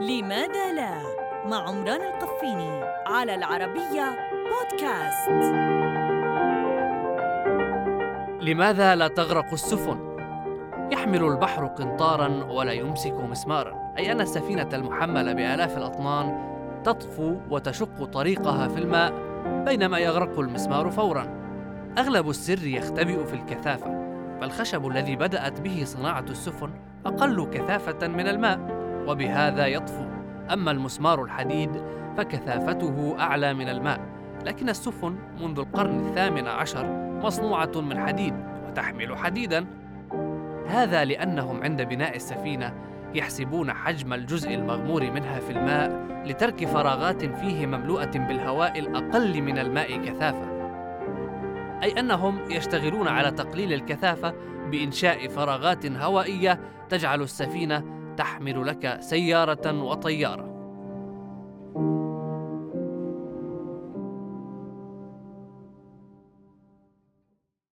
لماذا لا؟ مع عمران القفيني على العربية بودكاست. لماذا لا تغرق السفن؟ يحمل البحر قنطارا ولا يمسك مسمارا. أي أن السفينة المحملة بآلاف الأطنان تطفو وتشق طريقها في الماء بينما يغرق المسمار فورا. أغلب السر يختبئ في الكثافة فالخشب الذي بدأت به صناعة السفن أقل كثافة من الماء. وبهذا يطفو. أما المسمار الحديد فكثافته أعلى من الماء لكن السفن منذ القرن الثامن عشر مصنوعة من حديد وتحمل حديدا. هذا لأنهم عند بناء السفينة يحسبون حجم الجزء المغمور منها في الماء لترك فراغات فيه مملوءة بالهواء الأقل من الماء كثافة. أي أنهم يشتغلون على تقليل الكثافة بإنشاء فراغات هوائية تجعل السفينة تحمل لك سيارة وطيارة.